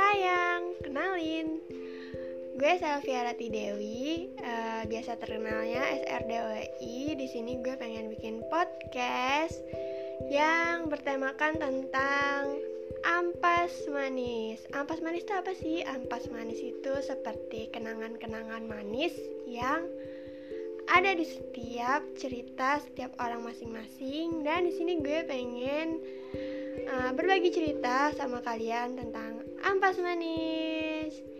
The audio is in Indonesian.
sayang, kenalin Gue Selvia Rati Dewi, uh, biasa terkenalnya SRDWI. Di sini gue pengen bikin podcast yang bertemakan tentang ampas manis. Ampas manis itu apa sih? Ampas manis itu seperti kenangan-kenangan manis yang ada di setiap cerita setiap orang masing-masing dan di sini gue pengen berbagi cerita sama kalian tentang ampas manis.